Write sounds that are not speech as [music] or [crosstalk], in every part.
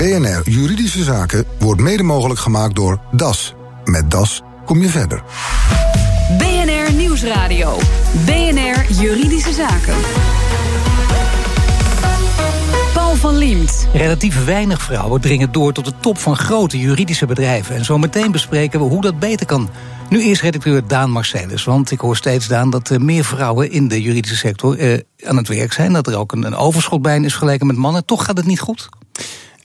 BNR Juridische Zaken wordt mede mogelijk gemaakt door DAS. Met DAS kom je verder. BNR Nieuwsradio. BNR Juridische Zaken. Paul van Liemt. Relatief weinig vrouwen dringen door tot de top van grote juridische bedrijven. En zo meteen bespreken we hoe dat beter kan. Nu eerst redacteur Daan Marcellus. Want ik hoor steeds, Daan, dat er meer vrouwen in de juridische sector eh, aan het werk zijn. Dat er ook een, een overschot bij is vergeleken met mannen. Toch gaat het niet goed?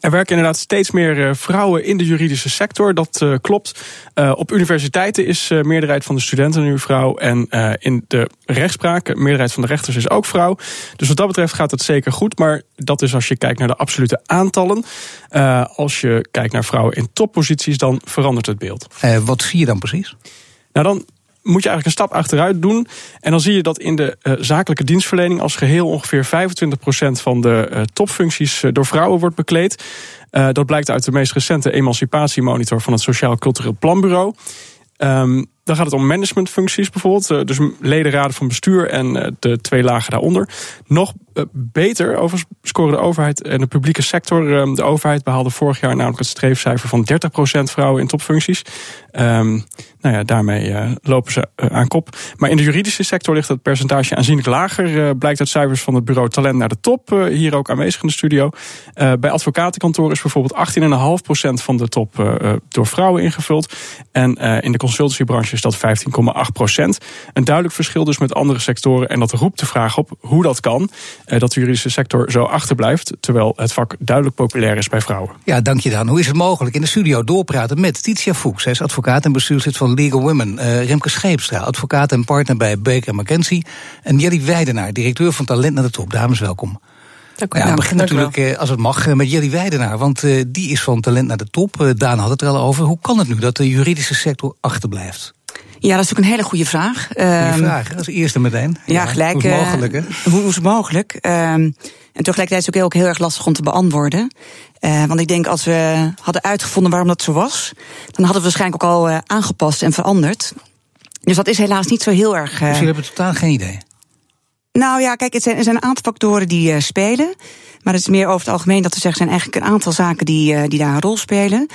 Er werken inderdaad steeds meer eh, vrouwen in de juridische sector. Dat uh, klopt. Uh, op universiteiten is meerderheid van de studenten nu vrouw. En in de rechtspraak, meerderheid van de rechters is ook vrouw. Dus wat dat betreft gaat het zeker goed. Maar dat is als je kijkt naar de absolute aantallen. als je kijkt naar vrouwen in topposities, dan verandert het beeld. wat zie je dan precies? Nou, dan moet je eigenlijk een stap achteruit doen. En dan zie je dat in de uh, zakelijke dienstverlening als geheel ongeveer 25% van de uh, topfuncties uh, door vrouwen wordt bekleed. dat blijkt uit de meest recente emancipatiemonitor van het Sociaal Cultureel Planbureau. Um, dan gaat het om managementfuncties bijvoorbeeld. Dus ledenraden van bestuur en de twee lagen daaronder. Nog beter overigens scoren de overheid en de publieke sector. Ehm, de overheid behaalde vorig jaar namelijk het streefcijfer van 30% vrouwen in topfuncties. Um, nou ja, daarmee lopen ze aan kop. Maar in de juridische sector ligt het percentage aanzienlijk lager. Blijkt uit cijfers van het bureau Talent naar de Top, hier ook aanwezig in de studio. bij advocatenkantoren is bijvoorbeeld 18,5% van de top door vrouwen ingevuld. En in de consultancybranche is dat 15,8%. Een duidelijk verschil dus met andere sectoren. En dat roept de vraag op hoe dat kan. dat de juridische sector zo achterblijft. Terwijl het vak duidelijk populair is bij vrouwen. Ja, dank je dan. Hoe is het mogelijk in de studio doorpraten met Titia Fuchs? Hij is advocaat en bestuurslid van Legal Women. Uh, Remke Scheepstra, advocaat en partner bij Baker McKenzie. En Jelly Weidenaar, directeur van Talent naar de Top. Dames, welkom. Dank u ja, we beginnen natuurlijk, uh, als het mag, met Jelly Weidenaar. Want uh, die is van Talent naar de Top. Daan had het er al over. Hoe kan het nu dat de juridische sector achterblijft? Ja, dat is natuurlijk een hele goede vraag. Goede um, vraag, als eerste meteen. Ja, ja gelijk. Hoe is het mogelijk, hè? Hoe, is het mogelijk? Um, en tegelijkertijd is het ook heel, heel erg lastig om te beantwoorden. Uh, want ik denk als we hadden uitgevonden waarom dat zo was, dan hadden we waarschijnlijk ook al uh, aangepast en veranderd. Dus dat is helaas niet zo heel erg. Uh, dus jullie hebben totaal geen idee? Nou ja, kijk, het zijn, er zijn een aantal factoren die spelen. Maar het is meer over het algemeen dat we zeggen, zijn eigenlijk een aantal zaken die, die daar een rol spelen.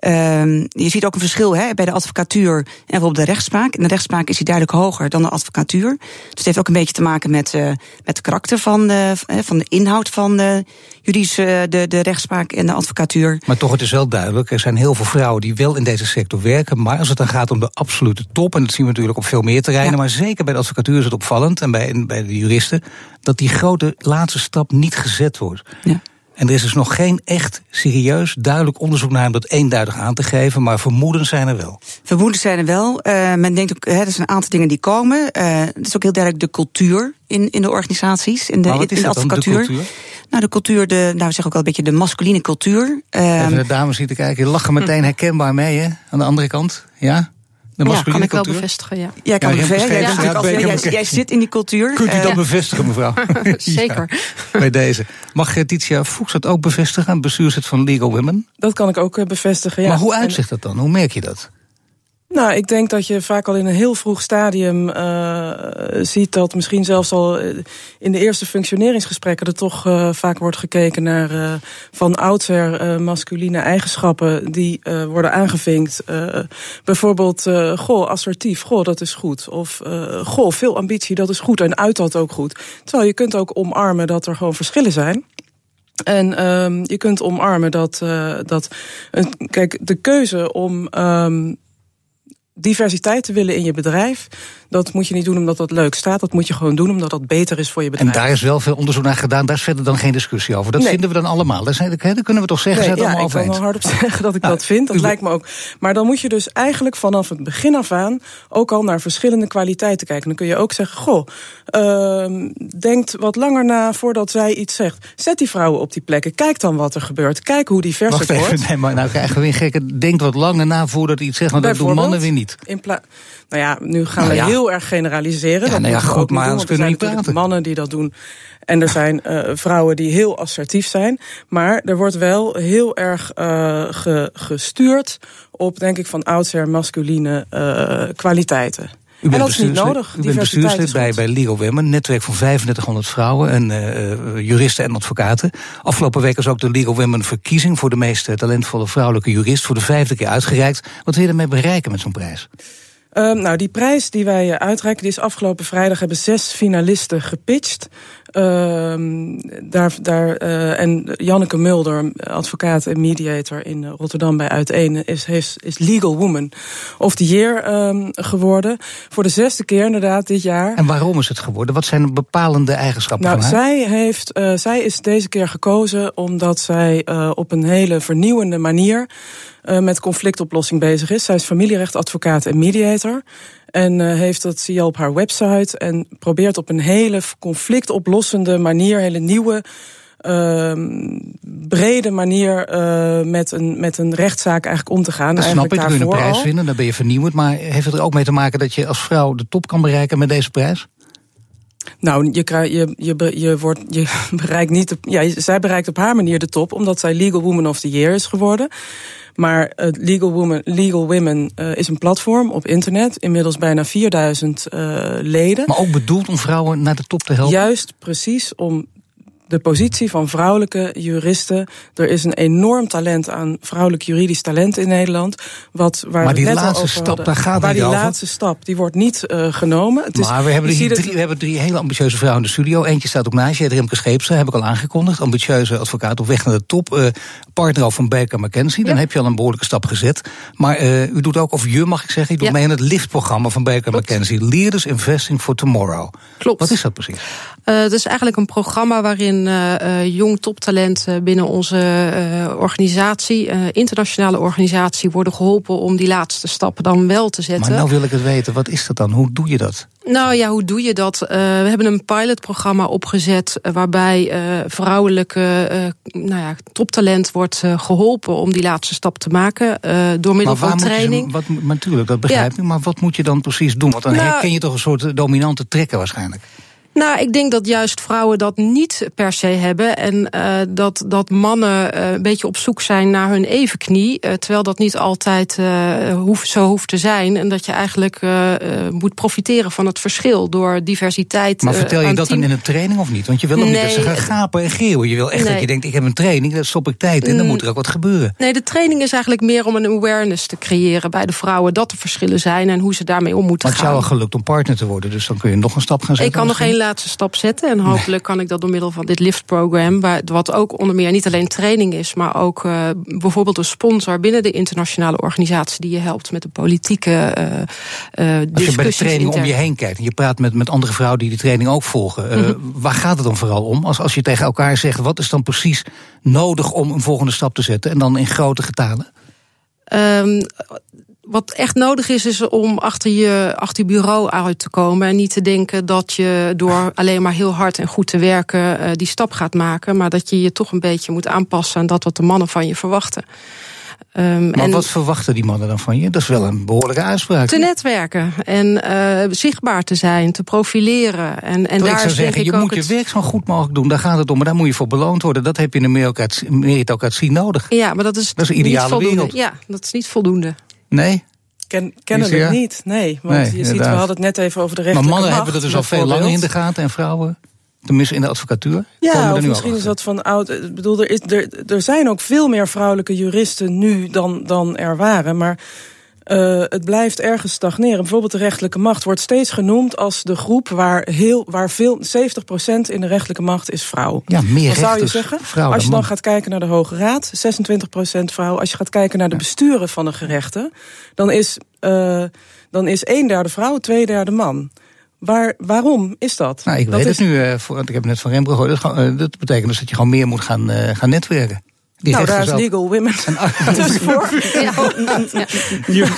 Um, je ziet ook een verschil hè, bij de advocatuur en bijvoorbeeld de rechtspraak. In de rechtspraak is die duidelijk hoger dan de advocatuur. Dus het heeft ook een beetje te maken met, uh, met het karakter van de, van de inhoud van de juridische de, de rechtspraak en de advocatuur. Maar toch, het is wel duidelijk, er zijn heel veel vrouwen die wel in deze sector werken. Maar als het dan gaat om de absolute top, en dat zien we natuurlijk op veel meer terreinen, ja. maar zeker bij de advocatuur is het opvallend en bij, bij de juristen, dat die grote laatste stap niet gezet wordt. Ja. En er is dus nog geen echt serieus, duidelijk onderzoek naar om dat eenduidig aan te geven. Maar vermoedens zijn er wel. Vermoedens zijn er wel. Uh, men denkt ook, hè, er zijn een aantal dingen die komen. Uh, het is ook heel duidelijk de cultuur in, in de organisaties, in de, maar wat is in de advocatuur. De cultuur? Nou, de cultuur, de, nou, we zeggen ook wel een beetje de masculine cultuur. Uh, Even de dames zitten kijken, je lachen meteen herkenbaar mee, hè? Aan de andere kant, ja? De ja, kan ik cultuur? wel bevestigen, ja. Jij kan ja, bevestigen. Jij, ja, als, jij, jij, zit in die cultuur. Kunt u dat uh, bevestigen, mevrouw? Zeker. Ja, bij deze. Mag Titia Fuchs dat ook bevestigen, bestuurslid van Legal Women? Dat kan ik ook bevestigen, ja. Maar hoe uitzicht dat dan? Hoe merk je dat? Nou, ik denk dat je vaak al in een heel vroeg stadium uh, ziet dat misschien zelfs al in de eerste functioneringsgesprekken er toch uh, vaak wordt gekeken naar uh, van oudsher masculine eigenschappen die worden aangevinkt. bijvoorbeeld, goh, assertief, goh, dat is goed. Of goh, veel ambitie, dat is goed en uit dat ook goed. Terwijl je kunt ook omarmen dat er gewoon verschillen zijn. En um, je kunt omarmen dat, dat kijk, de keuze om um, diversiteit te willen in je bedrijf, dat moet je niet doen omdat dat leuk staat. Dat moet je gewoon doen omdat dat beter is voor je bedrijf. En daar is wel veel onderzoek naar gedaan. Daar is verder dan geen discussie over. Dat nee. vinden we dan allemaal. Zijn, dat kunnen we toch zeggen? Nee, zijn ja, allemaal ik kan wel hardop [laughs] zeggen dat ik ah, dat vind. Dat u... lijkt me ook. Maar dan moet je dus eigenlijk vanaf het begin af aan ook al naar verschillende kwaliteiten kijken. Dan kun je ook zeggen: Goh, uh, denkt wat langer na voordat zij iets zegt. Zet die vrouwen op die plekken. Kijk dan wat er gebeurt. Kijk hoe divers Wacht het even, wordt. Nee, maar nou krijgen we weer gekke. Denkt wat langer na voordat iets zegt. Want dat doen mannen weer niet. In nou ja, nu gaan nou, we ja. heel erg generaliseren. Ja, dat nou ja, goed, maar anders kunnen we niet praten. mannen die dat doen. En er zijn uh, vrouwen die heel assertief zijn. Maar er wordt wel heel erg uh, ge, gestuurd op, denk ik, van oudsher masculine uh, kwaliteiten. en dat is niet nodig. U bent bestuurslid bij, bij Legal Women, netwerk van 3500 vrouwen en uh, juristen en advocaten. Afgelopen week is ook de Legal Women verkiezing voor de meest talentvolle vrouwelijke jurist voor de vijfde keer uitgereikt. Wat wil je ermee bereiken met zo'n prijs? Um, nou, die prijs die wij uitreiken, die is afgelopen vrijdag hebben zes finalisten gepitcht. Uh, daar, daar, uh, en Janneke Mulder, advocaat en mediator in Rotterdam bij Uiteen, is, heeft, is Legal Woman of the Year um, geworden. Voor de zesde keer inderdaad dit jaar. En waarom is het geworden? Wat zijn de bepalende eigenschappen nou, van haar? Zij, heeft, uh, zij is deze keer gekozen omdat zij uh, op een hele vernieuwende manier uh, met conflictoplossing bezig is. Zij is familierechtadvocaat en mediator. En uh, heeft dat, zie je op haar website. En probeert op een hele conflictoplossende manier, hele nieuwe. Uh, brede manier uh, met, een, met een rechtszaak eigenlijk om te gaan. Dat snap ik, kun je een prijs vinden, dan ben je vernieuwend. Maar heeft het er ook mee te maken dat je als vrouw de top kan bereiken met deze prijs? Nou, je, je, je, je, wordt, je [laughs] bereikt niet. De, ja, zij bereikt op haar manier de top, omdat zij Legal Woman of the Year is geworden. Maar het Legal, Women, Legal Women uh, is een platform op internet. Inmiddels bijna 4000 uh, leden. Maar ook bedoeld om vrouwen naar de top te helpen? Juist, precies. Om de positie van vrouwelijke juristen. Er is een enorm talent aan vrouwelijk juridisch talent in Nederland. Wat, waar maar die net laatste over stap, hadden, daar gaat waar het die over. laatste stap, die wordt niet uh, genomen. Het maar is, we hebben, hier drie, het... we hebben drie hele ambitieuze vrouwen in de studio. Eentje staat ook naast je, Remke Scheepse, heb ik al aangekondigd. Ambitieuze advocaat op weg naar de top. Uh, partner al van Baker McKenzie. Dan ja. heb je al een behoorlijke stap gezet. Maar uh, u doet ook, of je mag ik zeggen, u doet ja. mee in het liftprogramma van Baker Klopt. McKenzie. Leaders Investing for Tomorrow. Klopt. Wat is dat precies? Uh, het is eigenlijk een programma waarin uh, jong toptalent binnen onze organisatie, internationale organisatie, worden geholpen om die laatste stappen dan wel te zetten. Maar nou wil ik het weten, wat is dat dan? Hoe doe je dat? Nou ja, hoe doe je dat? Uh, we hebben een pilotprogramma opgezet uh, waarbij uh, vrouwelijke nou ja, toptalent wordt geholpen om die laatste stap te maken door middel van training. Je, wat, natuurlijk, dat begrijp ik. Maar wat moet je dan precies doen? Want dan nou, herken je toch een soort dominante trekken waarschijnlijk. Nou, ik denk dat juist vrouwen dat niet per se hebben. En uh, dat, dat mannen uh, een beetje op zoek zijn naar hun evenknie. Uh, terwijl dat niet altijd hoef, zo hoeft te zijn. En dat je eigenlijk moet profiteren van het verschil door diversiteit. Maar vertel je dat team. dan in een training of niet? Want je wil ook nee, niet dat ze gaan gapen en geeuwen. Je wil echt nee. dat je denkt, ik heb een training, daar stop ik tijd in. Dan moet er ook wat gebeuren. Nee, de training is eigenlijk meer om een awareness te creëren bij de vrouwen. Dat er verschillen zijn en hoe ze daarmee om moeten maar gaan. het zou al gelukt om partner te worden. Dus dan kun je nog een stap gaan zetten. Ik kan nog één laatste stap zetten. En hopelijk kan ik dat door middel van dit liftprogram, wat ook onder meer niet alleen training is, maar ook uh, bijvoorbeeld een sponsor binnen de internationale organisatie die je helpt met de politieke uh, uh, Als je bij de training om je heen kijkt en je praat met, met andere vrouwen die die training ook volgen, mm -hmm. waar gaat het dan vooral om? Als, als je tegen elkaar zegt, wat is dan precies nodig om een volgende stap te zetten en dan in grote getalen? Um, wat echt nodig is, is om achter je, achter je bureau uit te komen. En niet te denken dat je door alleen maar heel hard en goed te werken uh, die stap gaat maken. Maar dat je je toch een beetje moet aanpassen aan dat wat de mannen van je verwachten. Um, maar en wat verwachten die mannen dan van je? Dat is wel een behoorlijke uitspraak. Te netwerken en uh, zichtbaar te zijn, te profileren. En, en daar ik zou zeggen, je moet je werk zo goed mogelijk doen. Daar gaat het om, maar daar moet je voor beloond worden. Dat heb je in een meritocratie nodig. Ja, maar dat is, dat is een ideale niet wereld. Ja, dat is niet voldoende. Nee? Ken, kennelijk ja? niet, nee. Want nee, je ziet, inderdaad. we hadden het net even over de rechter. Maar mannen hebben dat dus al veel langer in de gaten en vrouwen? Tenminste in de advocatuur? Ja, of misschien is dat van oud. Ik bedoel, er, is, er, er zijn ook veel meer vrouwelijke juristen nu dan, dan er waren. Maar uh, het blijft ergens stagneren. Bijvoorbeeld de rechterlijke macht wordt steeds genoemd als de groep waar, heel, waar veel, 70% in de rechterlijke macht is vrouw. Ja, meer dan zou je zeggen, vrouw als je dan gaat kijken naar de Hoge Raad, 26% vrouw. Als je gaat kijken naar de besturen van een gerechte, dan is, uh, dan is een derde vrouw, twee derde man. Waar, waarom is dat? Nou, ik dat weet is... het nu, voor, want ik heb net van Remco gehoord. Dat, dat, betekent dus dat je gewoon meer moet gaan, gaan netwerken. Die nou, daar is. Legal Women [laughs] dus [laughs] voor. Ja.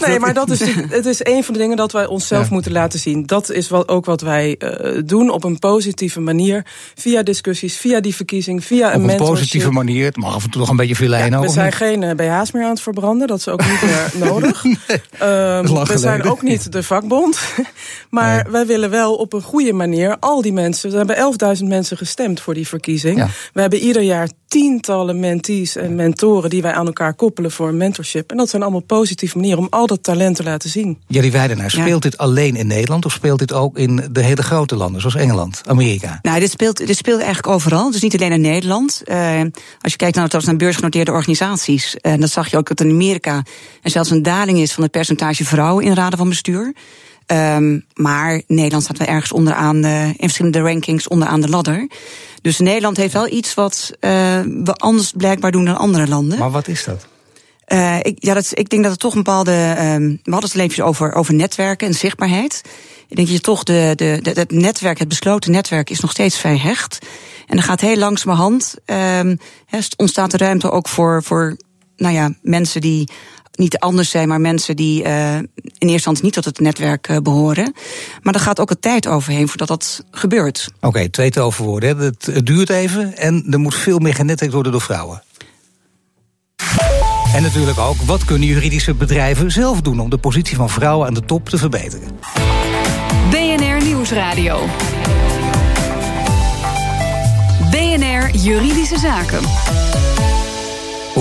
[laughs] nee, maar dat is, het is een van de dingen dat wij onszelf ja. moeten laten zien. Dat is wat, ook wat wij uh, doen op een positieve manier. Via discussies, via die verkiezing, via een Op een positieve manier. Het mag af en toe nog een beetje filijn ja. We zijn niet? geen uh, BH's meer aan het verbranden. Dat is ook niet meer nodig. nee, um, we zijn ook niet de vakbond. maar nee. wij willen wel op een goede manier al die mensen... We hebben 11.000 mensen gestemd voor die verkiezing. Ja. We hebben ieder jaar tientallen mentees en mentoren die wij aan elkaar koppelen voor een mentorship. En dat zijn allemaal positieve manieren om al dat talent te laten zien. Jullie Weidenaar, speelt dit alleen in Nederland of speelt dit ook in de hele grote landen, zoals Engeland, Amerika? Nou, dit speelt, dit speelt eigenlijk overal. Dus niet alleen in Nederland. Uh, als je kijkt naar, naar beursgenoteerde organisaties, uh, dan zag je ook dat in Amerika er zelfs een daling is van het percentage vrouwen in raden van bestuur. Um, maar Nederland staat wel ergens onderaan, uh, in verschillende rankings onderaan de ladder. Dus Nederland heeft wel iets wat uh, we anders blijkbaar doen dan andere landen. Maar wat is dat? Uh, ik, ja, dat, ik denk dat het toch een bepaalde. Um, we hadden het even over, over netwerken en zichtbaarheid. Ik denk dat je toch de, de, de, het netwerk, het besloten netwerk, is nog steeds vrij hecht. En er gaat heel langzamerhand. Um, ontstaat er ruimte ook voor, voor nou ja, mensen die niet anders zijn, maar mensen die uh, in eerste instantie niet tot het netwerk uh, behoren. Maar er gaat ook een tijd overheen voordat dat gebeurt. Oké, okay, twee toverwoorden. Het, het duurt even en er moet veel meer genetwerkt worden door vrouwen. En natuurlijk ook, wat kunnen juridische bedrijven zelf doen om de positie van vrouwen aan de top te verbeteren? BNR Nieuwsradio. BNR Juridische Zaken.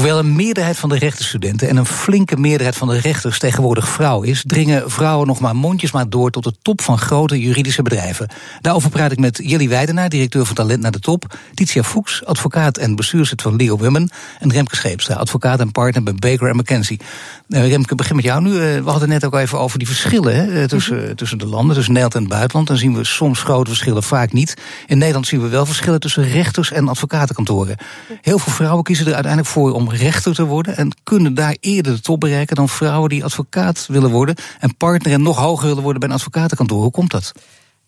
Hoewel een meerderheid van de rechtenstudenten en een flinke meerderheid van de rechters tegenwoordig vrouw is, dringen vrouwen nog maar mondjesmaat door tot de top van grote juridische bedrijven. Daarover praat ik met Jelly Weidenaar, directeur van Talent naar de Top, Titia Fuchs, advocaat en bestuurslid van Legal Women, en Remke Scheepstra, advocaat en partner bij Baker McKenzie. Uh, Remke, begin met jou nu. Uh, we hadden net ook even over die verschillen hè, tussen, mm -hmm. tussen de landen, tussen Nederland en het buitenland. Dan zien we soms grote verschillen, vaak niet. In Nederland zien we wel verschillen tussen rechters en advocatenkantoren. Heel veel vrouwen kiezen er uiteindelijk voor om rechter te worden en kunnen daar eerder de top bereiken dan vrouwen die advocaat willen worden en partner en nog hoger willen worden bij een advocatenkantoor. Hoe komt dat?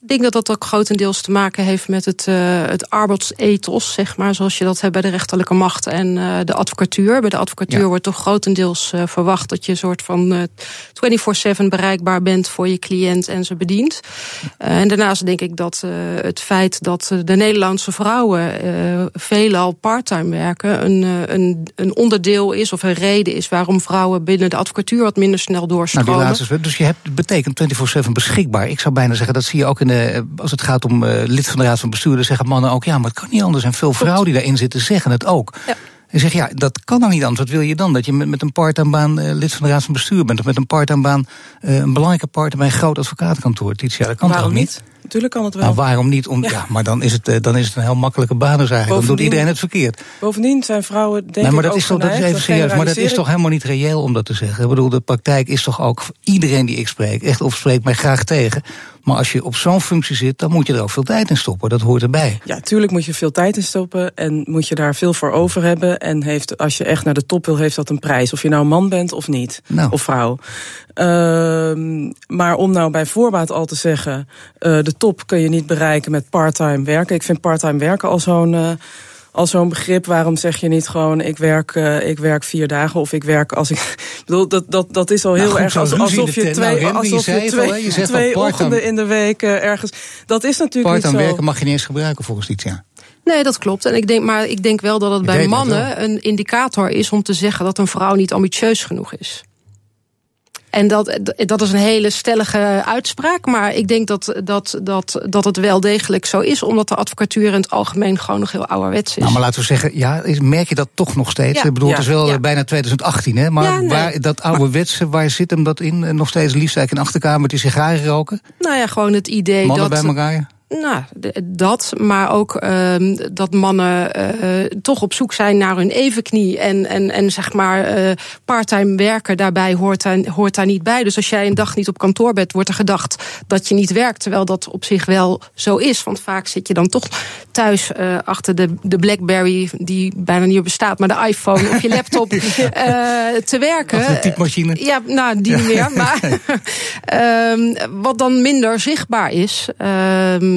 Ik denk dat dat ook grotendeels te maken heeft met het, uh, het arbeidsethos, zeg maar, zoals je dat hebt bij de rechterlijke macht en uh, de advocatuur. Bij de advocatuur ja. wordt toch grotendeels uh, verwacht dat je een soort van 24-7 bereikbaar bent voor je cliënt en ze bedient. en daarnaast denk ik dat het feit dat de Nederlandse vrouwen veelal parttime werken, een, een, een onderdeel is of een reden is waarom vrouwen binnen de advocatuur wat minder snel doorstromen. Nou, die laatste, dus je hebt betekent 24-7 beschikbaar. Ik zou bijna zeggen, dat zie je ook in de als het gaat om uh, lid van de Raad van Bestuur, dan zeggen mannen ook: ja, maar het kan niet anders. En veel vrouwen die daarin zitten zeggen het ook. Ja. En zeg ja, dat kan dan niet anders. Wat wil je dan? Dat je met, met een part-time baan uh, lid van de Raad van Bestuur bent. Of met een part-time baan uh, een belangrijke partner bij een groot advocatenkantoor. Titia, dat kan Waarom toch niet? Natuurlijk kan het wel. Nou, waarom niet? Om, ja. ja. maar dan is, het, uh, dan is het een heel makkelijke baan dus eigenlijk. Dan doet iedereen het verkeerd. Bovendien zijn vrouwen denk nee, maar dat is toch, dat is even serieus. Maar dat is toch helemaal niet reëel om dat te zeggen. Ik bedoel, de praktijk is toch ook iedereen die ik spreek, echt of spreekt mij graag tegen. Maar als je op zo'n functie zit, dan moet je er ook veel tijd in stoppen. Dat hoort erbij. Ja, tuurlijk moet je veel tijd in stoppen. En moet je daar veel voor over hebben. En heeft, als je echt naar de top wil, heeft dat een prijs. Of je nou man bent of niet. Nou. Of vrouw. Uh, maar om nou bij voorbaat al te zeggen... Uh, de top kun je niet bereiken met parttime werken. Ik vind parttime werken al zo'n... Uh, al zo'n begrip. Waarom zeg je niet gewoon, ik werk, uh, ik werk vier dagen of ik werk als ik. [laughs] Bedoel, dat, dat, dat is al heel nou, erg als, alsof je twee, nou, alsof je twee, al, je twee ochtenden in de week uh, ergens. Dat is natuurlijk niet zo. werken mag je niet eens gebruiken volgens dit jaar. Nee, dat klopt. En ik denk, maar ik denk wel dat het Ik bij dat mannen een indicator is om te zeggen dat een vrouw niet ambitieus genoeg is. En dat, dat is een hele stellige uitspraak. Maar ik denk dat, dat, dat, dat het wel degelijk zo is. Omdat de advocatuur in het algemeen gewoon nog heel ouderwets is. Nou, maar laten we zeggen, ja, is- merk je dat toch nog steeds? Ja. Ik bedoel, Ja. het is wel Ja. bijna 2018, hè? Maar Ja, nee. waar, dat ouderwetse, waar zit hem dat in? Eh, Nog steeds liefst eigenlijk in een achterkamertje sigaren roken? Nou ja, gewoon het idee Mannen dat. bij elkaar? Nou, dat, maar ook ehm, dat mannen eh, toch op zoek zijn naar hun evenknie. En, en, en zeg maar, eh parttime werken daarbij hoort daar, hoort daar niet bij. Dus als jij een dag niet op kantoor bent, wordt er gedacht dat je niet werkt. Terwijl dat op zich wel zo is. Want vaak zit je dan toch thuis eh, achter de, de Blackberry, die bijna niet meer bestaat, maar de iPhone of je [laughs] laptop te werken. Typemachine? Ja, nou, die niet meer. Maar [laughs] [laughs] ehm, wat dan minder zichtbaar is.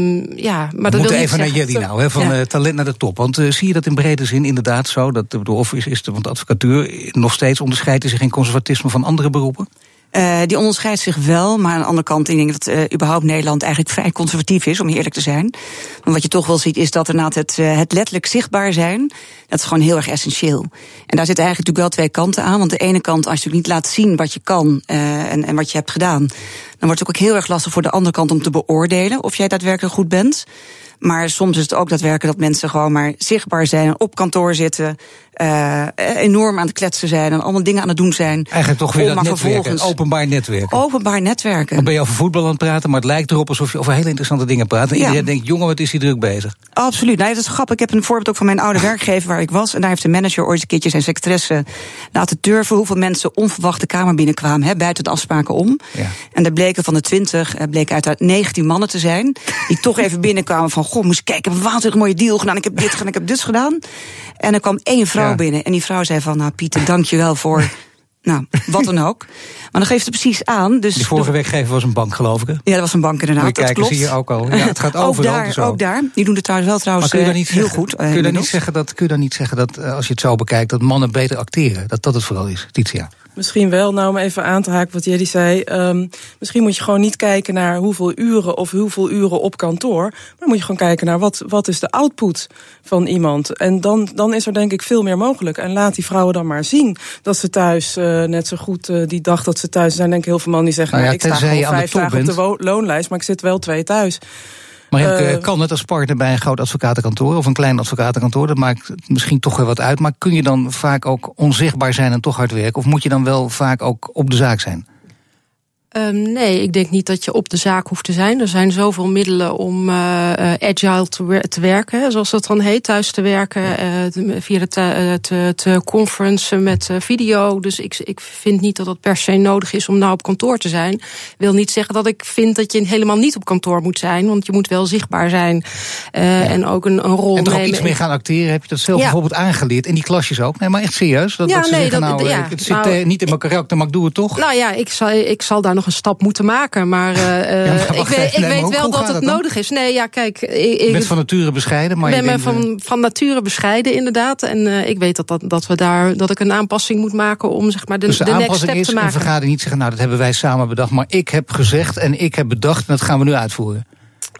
Ehm, ja, maar dat We wil moeten even naar Jelly nou, hè, van Ja. eh, talent naar de top. Want eh, zie je dat in brede zin inderdaad zo? Dat, bedoel, of is, is de, want de advocatuur nog steeds onderscheidt zich in conservatisme van andere beroepen? Uh, die onderscheidt zich wel, maar aan de andere kant, ik denk dat uh, überhaupt Nederland eigenlijk vrij conservatief is, om eerlijk te zijn. Maar wat je toch wel ziet, is dat inderdaad het, uh, het letterlijk zichtbaar zijn, dat is gewoon heel erg essentieel. En daar zitten eigenlijk natuurlijk wel twee kanten aan. Want de ene kant, als je niet laat zien wat je kan en, en wat je hebt gedaan, dan wordt het ook heel erg lastig voor de andere kant om te beoordelen of jij daadwerkelijk goed bent. Maar soms is het ook daadwerkelijk dat mensen gewoon maar zichtbaar zijn, op kantoor zitten, eh, enorm aan het kletsen zijn en allemaal dingen aan het doen zijn. Eigenlijk toch weer dat netwerken, openbaar netwerken. openbaar netwerken. Dan ben je over voetbal aan het praten, maar het lijkt erop alsof je over hele interessante dingen praat. En Ja. iedereen denkt, jongen, wat is hij druk bezig. Absoluut. Nou, dat is grappig. Ik heb een voorbeeld ook van mijn oude werkgever waar ik was. En daar heeft de manager ooit een keertje zijn secretaresse laten turven hoeveel mensen onverwacht de kamer binnenkwamen, hè, buiten de afspraken om. Ja. En daar bleken van de 20, eh, bleken uit 19 mannen te zijn. Die toch even [laughs] binnenkwamen van, goh, moest ik kijken, ik heb een waanzinnig mooie deal gedaan. Ik heb dit gedaan, ik heb dit gedaan. En er kwam één vrouw Binnen. En die vrouw zei van, nou Pieter, dank je wel voor... [laughs] Nou, wat dan ook. Maar dan geeft het precies aan. Dus Die vorige werkgever was een bank, geloof ik. Hè? ja, dat was een bank inderdaad. Moet je dat kijken, klopt. zie je ook al. Ja, het gaat [laughs] ook overal daar, zo. ook daar. Die doen het trouwens wel trouwens Maar kun je dan eh, niet heel zeggen, goed. eh, kun, je dan niet zeggen dat, kun je dan niet zeggen dat, eh, als je het zo bekijkt, dat mannen beter acteren? Dat dat het vooral is, Titia. Misschien wel, nou om even aan te haken wat Jelly zei. ehm, misschien moet je gewoon niet kijken naar hoeveel uren of hoeveel uren op kantoor. Maar moet je gewoon kijken naar wat, wat is de output van iemand. En dan, dan is er denk ik veel meer mogelijk. En laat die vrouwen dan maar zien dat ze thuis eh, net zo goed eh, die dag dat ze thuis zijn. Denk ik heel veel mannen die zeggen, Nou ja, nou, ik sta gewoon de vijf dagen op de loonlijst, maar ik zit wel twee thuis. Maar Henk, Eh, eh, kan het als partner bij een groot advocatenkantoor of een klein advocatenkantoor? Dat maakt misschien toch wel wat uit. Maar kun je dan vaak ook onzichtbaar zijn en toch hard werken? Of moet je dan wel vaak ook op de zaak zijn? Ehm, nee, ik denk niet dat je op de zaak hoeft te zijn. Er zijn zoveel middelen om eh, eh, agile te, wer- te werken, zoals dat dan heet, thuis te werken, eh, te- via de te, te, conferencen met video. Dus ik, ik vind niet dat dat per se nodig is om nou op kantoor te zijn. Wil niet zeggen dat ik vind dat je helemaal niet op kantoor moet zijn, want je moet wel zichtbaar zijn en ook een, een rol En toch ook iets meer gaan acteren? Heb je dat zelf Ja. bijvoorbeeld aangeleerd? In die klasjes ook? Nee, maar echt serieus? Dat, Ja, dat ze nee, zeggen, dat- nou, ja, het zit nou- niet in mijn karakter, maar ik doe het toch? Nou ja, ik zal, ik zal daar nog een stap moeten maken. Maar, [laughs] eh, Ja, maar eh, ik weet, ik weet wel dat het dan? nodig is. Nee, ja, kijk. Ik, Je ik bent van nature bescheiden, maar ben je van, van nature bescheiden, inderdaad. En eh, ik weet dat, dat, dat, we daar, dat ik een aanpassing moet maken om zeg maar, de, Dus de, de next aanpassing step is te een maken. vergadering niet zeggen, nou dat hebben wij samen bedacht, maar ik heb gezegd en ik heb bedacht en dat gaan we nu uitvoeren.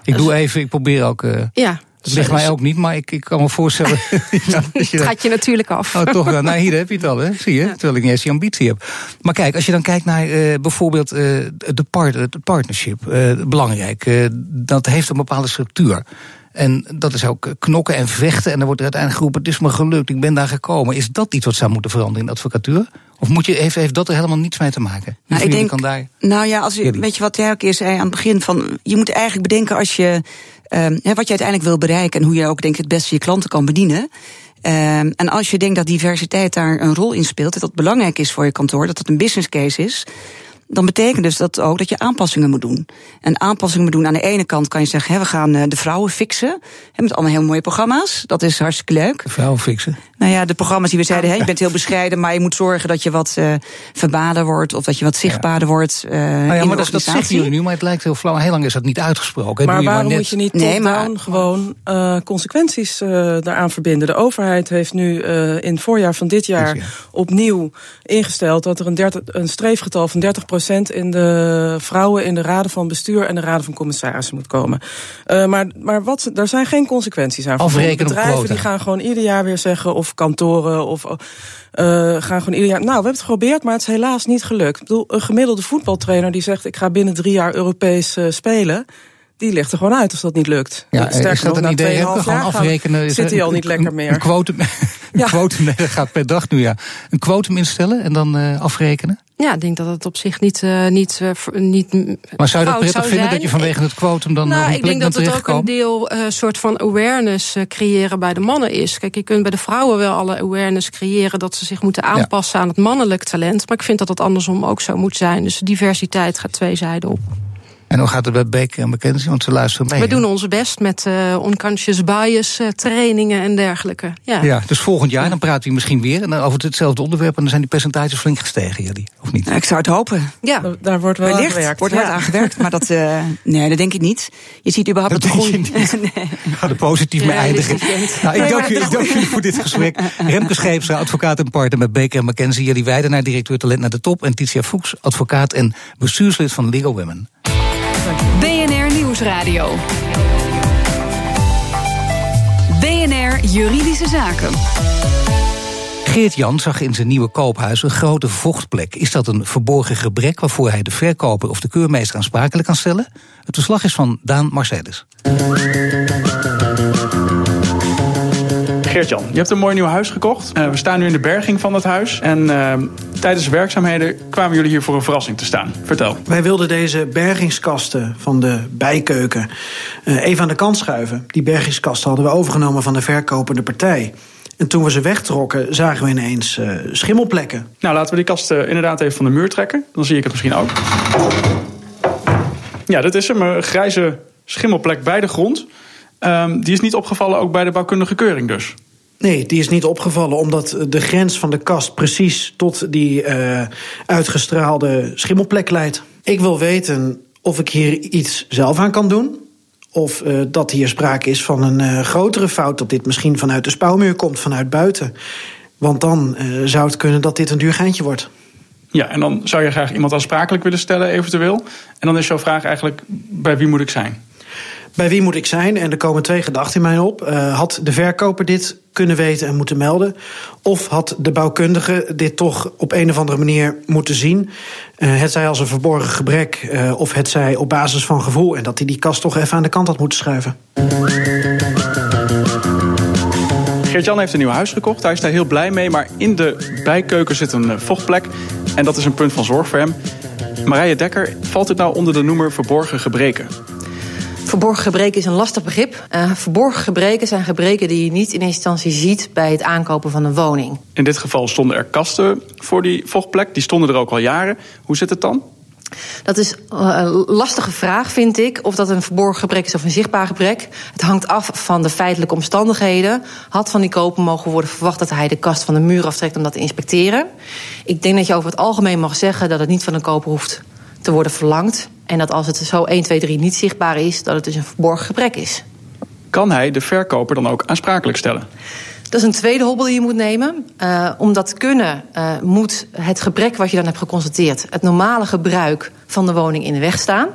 Ik doe even, ik probeer ook, eh Ja, dat ligt mij ook niet, maar ik, ik kan me voorstellen. [laughs] ja, dat je gaat je natuurlijk af. Oh, toch wel. Nou, hier heb je het al, hè? Zie je? Terwijl ik niet eens die ambitie heb. Maar kijk, als je dan kijkt naar eh, bijvoorbeeld eh, de, part, het partnership, eh, belangrijk. eh, dat heeft een bepaalde structuur. En dat is ook knokken en vechten. En dan wordt er uiteindelijk geroepen: het is me gelukt, ik ben daar gekomen. Is dat iets wat zou moeten veranderen in de advocatuur? Of moet je, heeft, heeft dat er helemaal niets mee te maken? Nou, ik denk, kan daar. nou ja, als je, Jullie. weet je wat jij ook eerst zei aan het begin van, je moet eigenlijk bedenken als je, ehm, hè, wat je uiteindelijk wil bereiken en hoe je ook denk ik het beste je klanten kan bedienen. Ehm, en als je denkt dat diversiteit daar een rol in speelt, dat dat belangrijk is voor je kantoor, dat het een business case is, dan betekent dus dat ook dat je aanpassingen moet doen. En aanpassingen moet doen aan de ene kant kan je zeggen, hè, we gaan eh, de vrouwen fixen. Met allemaal heel mooie programma's. Dat is hartstikke leuk. Vrouwen fixen. Nou ja, de programma's die we zeiden, hè, je bent heel bescheiden, maar je moet zorgen dat je wat eh verbaler wordt of dat je wat zichtbaarder wordt. eh Nou ja, in maar de dat, dat zeggen jullie nu, maar het lijkt heel flauw. Heel lang is dat niet uitgesproken. hè? Maar Doe je waarom net- moet je niet Nee, maar- gewoon eh, consequenties eh, daaraan verbinden? De overheid heeft nu eh, in het voorjaar van dit jaar opnieuw ingesteld dat er een, 30, een streefgetal van 30% in de vrouwen in de raden van bestuur en de raden van commissarissen moet komen. Eh, maar maar wat, daar zijn geen consequenties aan. verbonden. Afrekenen op Bedrijven quota. die gaan gewoon ieder jaar weer zeggen, of kantoren, of eh, gaan gewoon ieder jaar. Nou, we hebben het geprobeerd, maar het is helaas niet gelukt. Ik bedoel, een gemiddelde voetbaltrainer die zegt: ik ga binnen drie jaar Europees eh, spelen. Die ligt er gewoon uit als dat niet lukt. Ja, Sterker is dat een idee? 2,5 Heb je gewoon gaan- afrekenen? Zit hij al een- niet lekker een- meer? Een quotum, [laughs] een Ja. quotum nee, [laughs] dat gaat per dag nu, ja. Een quotum instellen en dan eh, afrekenen? Ja, ik denk dat het op zich niet. eh, niet, eh, niet Maar zou je dat prettig vinden dat je vanwege het quotum dan nou, ik denk dat het ook een deel eh, soort van awareness creëren bij de mannen is. Kijk, je kunt bij de vrouwen wel alle awareness creëren dat ze zich moeten aanpassen aan het mannelijk talent. Maar ik vind dat dat andersom ook zo moet zijn. Dus diversiteit gaat twee zijden op. En hoe gaat het bij Baker en McKenzie? Want ze luisteren mee. We doen onze best met eh, unconscious bias eh, trainingen en dergelijke. Ja. Ja, dus volgend jaar dan praten we misschien weer en dan over hetzelfde onderwerp en dan zijn die percentages flink gestegen, jullie, of niet? Nou, ik zou het hopen. Ja. Daar- Daar wordt wel aan Wellicht gewerkt. wordt hard Ja. aan gewerkt, maar dat, eh, nee, dat denk ik niet. Je ziet überhaupt Dat je niet. [laughs] nee. We gaan er positief mee Ja, eindigen. het. Nou, ik dank jullie, de dank jullie voor dit gesprek. [laughs] Remke Scheepstra, advocaat en partner met Baker en McKenzie. Jullie wijden naar directeur talent naar de top. En Titia Fuchs, advocaat en bestuurslid van Legal Women. BNR Nieuwsradio. BNR Juridische Zaken. Geert Jan zag in zijn nieuwe koophuis een grote vochtplek. Is dat een verborgen gebrek waarvoor hij de verkoper of de keurmeester aansprakelijk kan stellen? Het verslag is van Daan Marcellus. Geert-Jan, je hebt een mooi nieuw huis gekocht. Uh, we staan nu in de berging van dat huis. En uh, tijdens de werkzaamheden kwamen jullie hier voor een verrassing te staan. Vertel. Wij wilden deze bergingskasten van de bijkeuken uh, even aan de kant schuiven. Die bergingskasten hadden we overgenomen van de verkopende partij. En toen we ze wegtrokken, zagen we ineens uh, schimmelplekken. Nou, laten we die kasten inderdaad even van de muur trekken. Dan zie ik het misschien ook. Ja, dat is hem. Een grijze schimmelplek bij de grond. Um, die is niet opgevallen ook bij de bouwkundige keuring dus? Nee, die is niet opgevallen omdat de grens van de kast precies tot die uh, uitgestraalde schimmelplek leidt. Ik wil weten of ik hier iets zelf aan kan doen. Of uh, dat hier sprake is van een uh, grotere fout, dat dit misschien vanuit de spouwmuur komt, vanuit buiten. Want dan zou het kunnen dat dit een duur geintje wordt. Ja, en dan zou je graag iemand aansprakelijk willen stellen, eventueel. En dan is jouw vraag eigenlijk: bij wie moet ik zijn? Bij wie moet ik zijn? En er komen twee gedachten in mij op. Uh, had de verkoper dit kunnen weten en moeten melden? Of had de bouwkundige dit toch op een of andere manier moeten zien? Uh, het zij als een verborgen gebrek, uh, of het zij op basis van gevoel... en dat hij die kast toch even aan de kant had moeten schuiven. Geert-Jan heeft een nieuw huis gekocht. Hij is daar heel blij mee. Maar in de bijkeuken zit een vochtplek. En dat is een punt van zorg voor hem. Marije Dekker, valt het nou onder de noemer verborgen gebreken? Verborgen gebreken is een lastig begrip. Uh, verborgen gebreken zijn gebreken die je niet in eerste instantie ziet bij het aankopen van een woning. In dit geval stonden er kasten voor die vochtplek. Die stonden er ook al jaren. Hoe zit het dan? Dat is een lastige vraag, vind ik. Of dat een verborgen gebrek is of een zichtbaar gebrek. Het hangt af van de feitelijke omstandigheden. Had van die koper mogen worden verwacht dat hij de kast van de muur aftrekt om dat te inspecteren. Ik denk dat je over het algemeen mag zeggen dat het niet van een koper hoeft te worden verlangd. En dat als het zo 1, 2, 3 niet zichtbaar is, dat het dus een verborgen gebrek is. Kan hij de verkoper dan ook aansprakelijk stellen? Dat is een tweede hobbel die je moet nemen. Uh, om dat te kunnen, uh, moet het gebrek wat je dan hebt geconstateerd, het normale gebruik van de woning in de weg staan.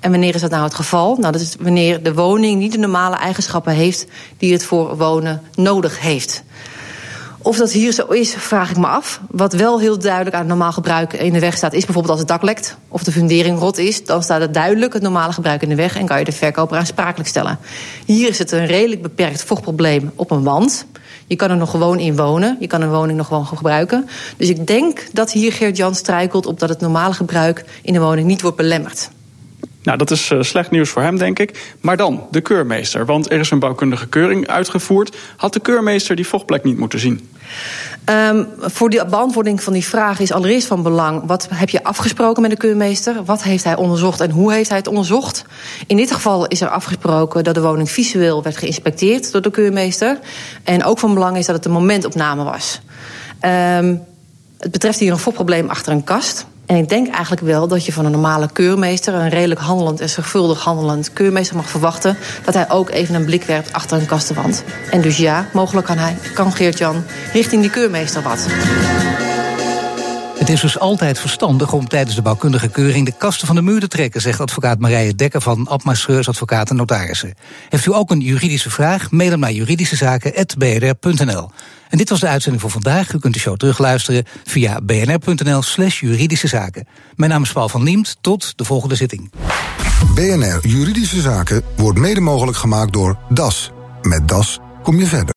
En wanneer is dat nou het geval? Nou, dat is wanneer de woning niet de normale eigenschappen heeft die het voor wonen nodig heeft. Of dat hier zo is, vraag ik me af. Wat wel heel duidelijk aan het normaal gebruik in de weg staat, is bijvoorbeeld als het dak lekt of de fundering rot is, dan staat het duidelijk het normale gebruik in de weg en kan je de verkoper aansprakelijk stellen. Hier is het een redelijk beperkt vochtprobleem op een wand. Je kan er nog gewoon in wonen. Je kan een woning nog gewoon gebruiken. Dus ik denk dat hier Geert-Jan struikelt op dat het normale gebruik in de woning niet wordt belemmerd. Nou, dat is uh, slecht nieuws voor hem, denk ik. Maar dan, de keurmeester. Want er is een bouwkundige keuring uitgevoerd. Had de keurmeester die vochtplek niet moeten zien? Um, voor de beantwoording van die vraag is allereerst van belang... wat heb je afgesproken met de keurmeester? Wat heeft hij onderzocht en hoe heeft hij het onderzocht? In dit geval is er afgesproken dat de woning visueel werd geïnspecteerd... door de keurmeester. En ook van belang is dat het een momentopname was. Um, het betreft hier een vochtprobleem achter een kast... En ik denk eigenlijk wel dat je van een normale keurmeester, een redelijk handelend en zorgvuldig handelend keurmeester mag verwachten dat hij ook even een blik werpt achter een kastenwand. En dus ja, mogelijk kan hij, kan Geert-Jan richting die keurmeester wat. Het is dus altijd verstandig om tijdens de bouwkundige keuring de kasten van de muur te trekken, zegt advocaat Marije Dekker van Abmascheurs Advocaten Notarissen. Heeft u ook een juridische vraag? Mail hem naar juridischezaken.bnr.nl. En dit was de uitzending voor vandaag. U kunt de show terugluisteren via bnr.nl slash juridische zaken. Mijn naam is Paul van Liemt. Tot de volgende zitting. BNR Juridische Zaken wordt mede mogelijk gemaakt door DAS. Met DAS kom je verder.